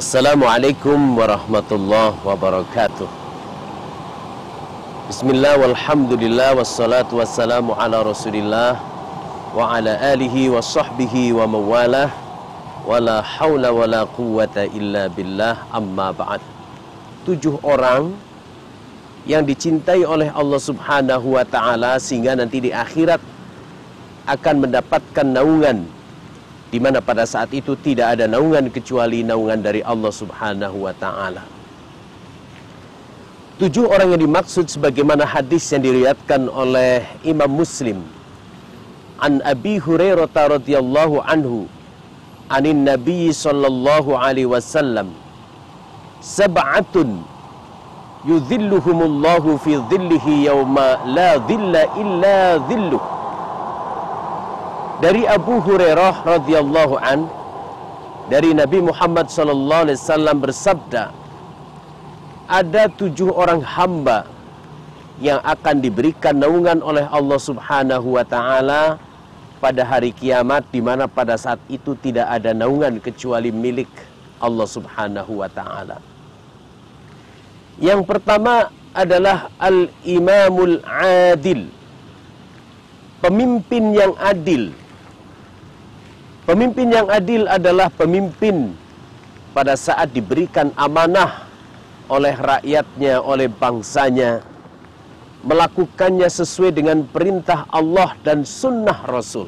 Assalamualaikum warahmatullahi wabarakatuh. Bismillah walhamdulillah wassalatu wassalamu ala rasulillah Wa ala alihi wa sahbihi wa mawalah Wa la hawla wa la quwata illa billah amma ba'd. Tujuh orang yang dicintai oleh Allah subhanahu wa ta'ala Sehingga nanti di akhirat akan mendapatkan naungan di mana pada saat itu tidak ada naungan kecuali naungan dari Allah Subhanahu wa taala. Tujuh orang yang dimaksud sebagaimana hadis yang diriatkan oleh Imam Muslim an Abi Hurairah radhiyallahu anhu anin Nabi sallallahu alaihi wasallam sab'atun yudhilluhumullahu fi dhillihi yawma la dhilla illa dhilluh dari Abu Hurairah radhiyallahu an dari Nabi Muhammad sallallahu alaihi wasallam bersabda ada tujuh orang hamba yang akan diberikan naungan oleh Allah Subhanahu wa taala pada hari kiamat di mana pada saat itu tidak ada naungan kecuali milik Allah Subhanahu wa taala. Yang pertama adalah al-imamul adil. Pemimpin yang adil Pemimpin yang adil adalah pemimpin pada saat diberikan amanah oleh rakyatnya, oleh bangsanya, melakukannya sesuai dengan perintah Allah dan sunnah Rasul.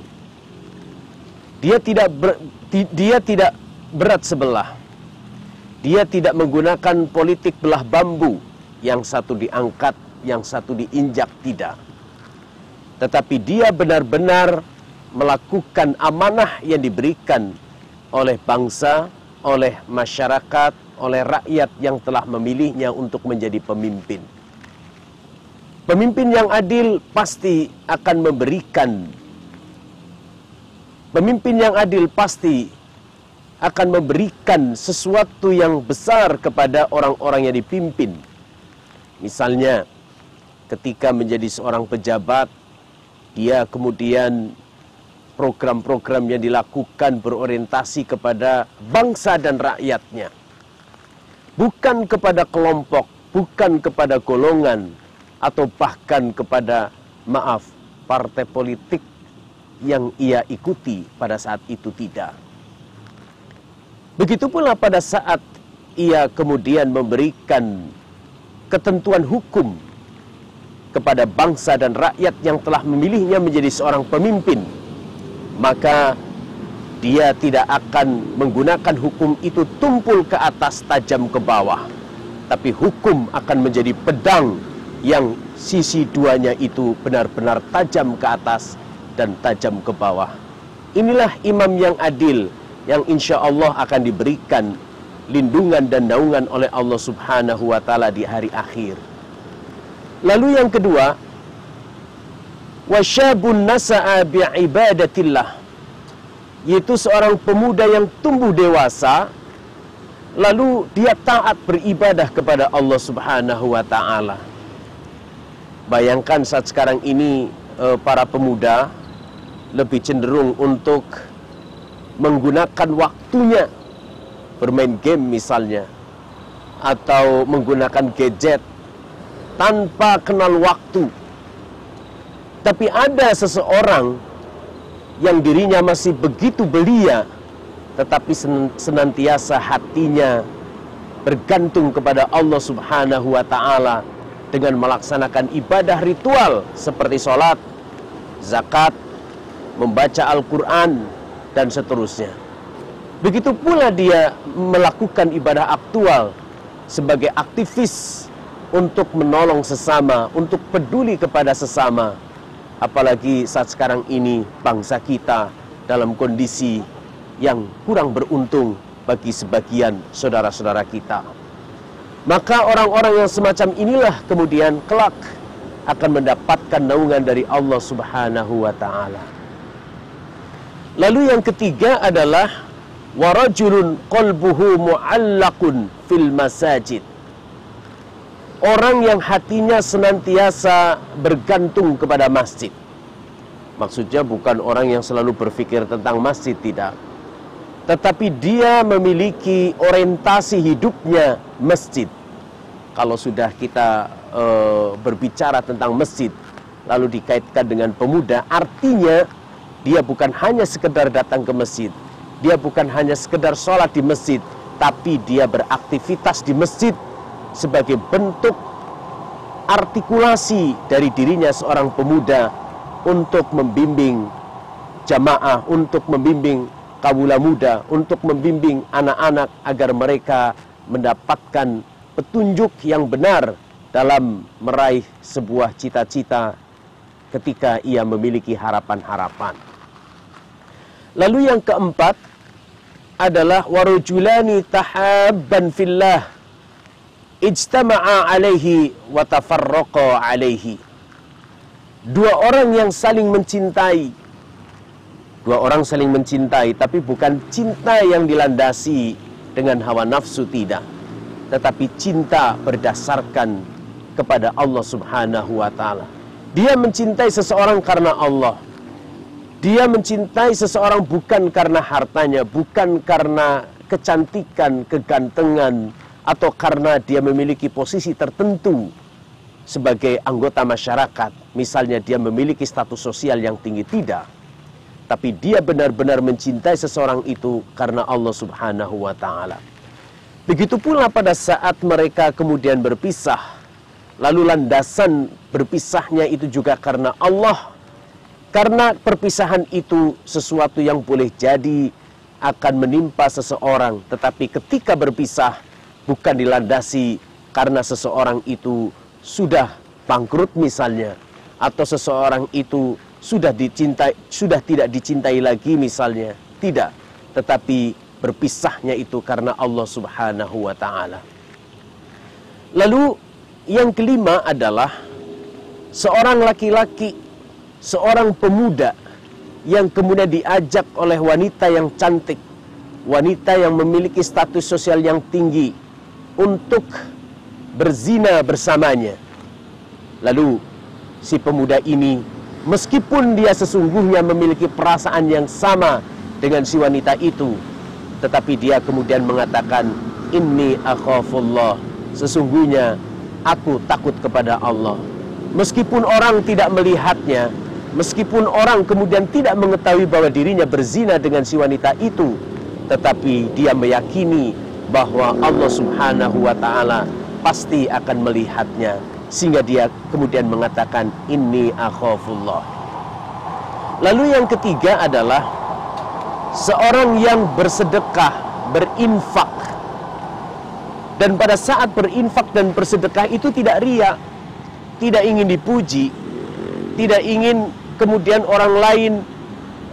Dia tidak ber, dia tidak berat sebelah. Dia tidak menggunakan politik belah bambu yang satu diangkat, yang satu diinjak tidak. Tetapi dia benar-benar melakukan amanah yang diberikan oleh bangsa, oleh masyarakat, oleh rakyat yang telah memilihnya untuk menjadi pemimpin. Pemimpin yang adil pasti akan memberikan Pemimpin yang adil pasti akan memberikan sesuatu yang besar kepada orang-orang yang dipimpin. Misalnya, ketika menjadi seorang pejabat, dia kemudian program-program yang dilakukan berorientasi kepada bangsa dan rakyatnya. Bukan kepada kelompok, bukan kepada golongan, atau bahkan kepada, maaf, partai politik yang ia ikuti pada saat itu tidak. Begitu pula pada saat ia kemudian memberikan ketentuan hukum kepada bangsa dan rakyat yang telah memilihnya menjadi seorang pemimpin maka dia tidak akan menggunakan hukum itu tumpul ke atas tajam ke bawah. Tapi hukum akan menjadi pedang yang sisi duanya itu benar-benar tajam ke atas dan tajam ke bawah. Inilah imam yang adil yang insya Allah akan diberikan lindungan dan naungan oleh Allah subhanahu wa ta'ala di hari akhir. Lalu yang kedua wasyabun nasa'a bi'ibadatillah yaitu seorang pemuda yang tumbuh dewasa lalu dia taat beribadah kepada Allah Subhanahu wa taala. Bayangkan saat sekarang ini eh, para pemuda lebih cenderung untuk menggunakan waktunya bermain game misalnya atau menggunakan gadget tanpa kenal waktu tapi ada seseorang yang dirinya masih begitu belia tetapi senantiasa hatinya bergantung kepada Allah Subhanahu wa taala dengan melaksanakan ibadah ritual seperti sholat, zakat, membaca Al-Quran, dan seterusnya. Begitu pula dia melakukan ibadah aktual sebagai aktivis untuk menolong sesama, untuk peduli kepada sesama, Apalagi saat sekarang ini bangsa kita dalam kondisi yang kurang beruntung bagi sebagian saudara-saudara kita. Maka orang-orang yang semacam inilah kemudian kelak akan mendapatkan naungan dari Allah Subhanahu wa taala. Lalu yang ketiga adalah warajulun qalbuhu muallaqun fil masajid orang yang hatinya senantiasa bergantung kepada masjid. Maksudnya bukan orang yang selalu berpikir tentang masjid, tidak. tetapi dia memiliki orientasi hidupnya masjid. Kalau sudah kita e, berbicara tentang masjid, lalu dikaitkan dengan pemuda, artinya dia bukan hanya sekedar datang ke masjid, dia bukan hanya sekedar sholat di masjid, tapi dia beraktivitas di masjid sebagai bentuk artikulasi dari dirinya seorang pemuda untuk membimbing jamaah, untuk membimbing kawula muda untuk membimbing anak-anak agar mereka mendapatkan petunjuk yang benar dalam meraih sebuah cita-cita ketika ia memiliki harapan-harapan. Lalu yang keempat adalah warujulani tahabban fillah ijtama'a alaihi wa tafarraqa alaihi. Dua orang yang saling mencintai Dua orang saling mencintai, tapi bukan cinta yang dilandasi dengan hawa nafsu tidak. Tetapi cinta berdasarkan kepada Allah subhanahu wa ta'ala. Dia mencintai seseorang karena Allah. Dia mencintai seseorang bukan karena hartanya, bukan karena kecantikan, kegantengan, atau karena dia memiliki posisi tertentu sebagai anggota masyarakat. Misalnya dia memiliki status sosial yang tinggi, tidak tapi dia benar-benar mencintai seseorang itu karena Allah Subhanahu wa taala. Begitu pula pada saat mereka kemudian berpisah, lalu landasan berpisahnya itu juga karena Allah. Karena perpisahan itu sesuatu yang boleh jadi akan menimpa seseorang, tetapi ketika berpisah bukan dilandasi karena seseorang itu sudah bangkrut misalnya atau seseorang itu sudah dicintai sudah tidak dicintai lagi misalnya. Tidak tetapi berpisahnya itu karena Allah Subhanahu wa taala. Lalu yang kelima adalah seorang laki-laki seorang pemuda yang kemudian diajak oleh wanita yang cantik wanita yang memiliki status sosial yang tinggi untuk berzina bersamanya lalu si pemuda ini Meskipun dia sesungguhnya memiliki perasaan yang sama dengan si wanita itu, tetapi dia kemudian mengatakan, "Inni akhafullah." Sesungguhnya aku takut kepada Allah. Meskipun orang tidak melihatnya, meskipun orang kemudian tidak mengetahui bahwa dirinya berzina dengan si wanita itu, tetapi dia meyakini bahwa Allah Subhanahu wa taala pasti akan melihatnya sehingga dia kemudian mengatakan ini akhafullah. Lalu yang ketiga adalah seorang yang bersedekah, berinfak. Dan pada saat berinfak dan bersedekah itu tidak ria, tidak ingin dipuji, tidak ingin kemudian orang lain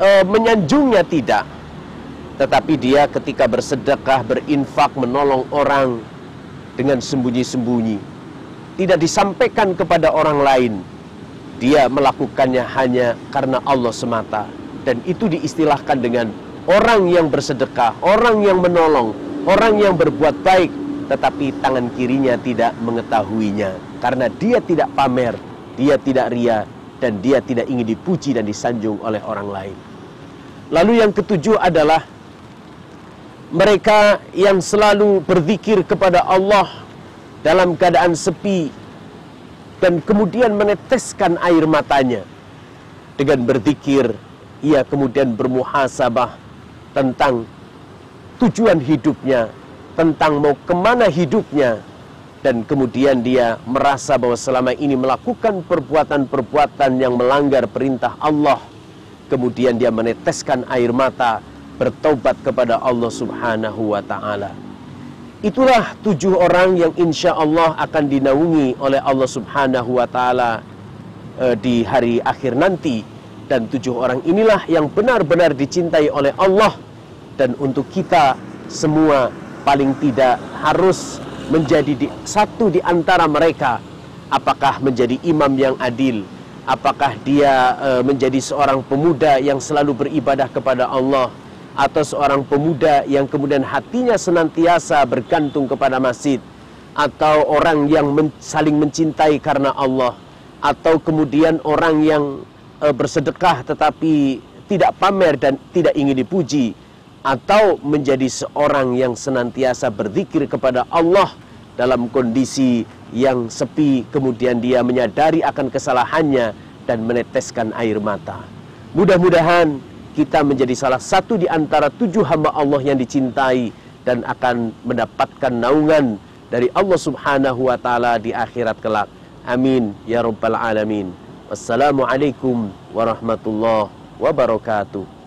e, menyanjungnya tidak. Tetapi dia ketika bersedekah, berinfak, menolong orang dengan sembunyi-sembunyi tidak disampaikan kepada orang lain. Dia melakukannya hanya karena Allah semata. Dan itu diistilahkan dengan orang yang bersedekah, orang yang menolong, orang yang berbuat baik, tetapi tangan kirinya tidak mengetahuinya. Karena dia tidak pamer, dia tidak ria, dan dia tidak ingin dipuji dan disanjung oleh orang lain. Lalu yang ketujuh adalah mereka yang selalu berzikir kepada Allah dalam keadaan sepi dan kemudian meneteskan air matanya. Dengan berzikir ia kemudian bermuhasabah tentang tujuan hidupnya tentang mau ke mana hidupnya dan kemudian dia merasa bahwa selama ini melakukan perbuatan-perbuatan yang melanggar perintah Allah. Kemudian dia meneteskan air mata bertobat kepada Allah Subhanahu wa taala Itulah tujuh orang yang insya Allah akan dinaungi oleh Allah Subhanahu wa Ta'ala e, di hari akhir nanti, dan tujuh orang inilah yang benar-benar dicintai oleh Allah, dan untuk kita semua paling tidak harus menjadi di, satu di antara mereka. Apakah menjadi imam yang adil? Apakah dia e, menjadi seorang pemuda yang selalu beribadah kepada Allah? Atau seorang pemuda yang kemudian hatinya senantiasa bergantung kepada masjid atau orang yang men saling mencintai karena Allah atau kemudian orang yang e, bersedekah tetapi tidak pamer dan tidak ingin dipuji atau menjadi seorang yang senantiasa berzikir kepada Allah dalam kondisi yang sepi kemudian dia menyadari akan kesalahannya dan meneteskan air mata. Mudah-mudahan kita menjadi salah satu di antara tujuh hamba Allah yang dicintai dan akan mendapatkan naungan dari Allah Subhanahu wa taala di akhirat kelak. Amin ya rabbal alamin. Wassalamualaikum warahmatullahi wabarakatuh.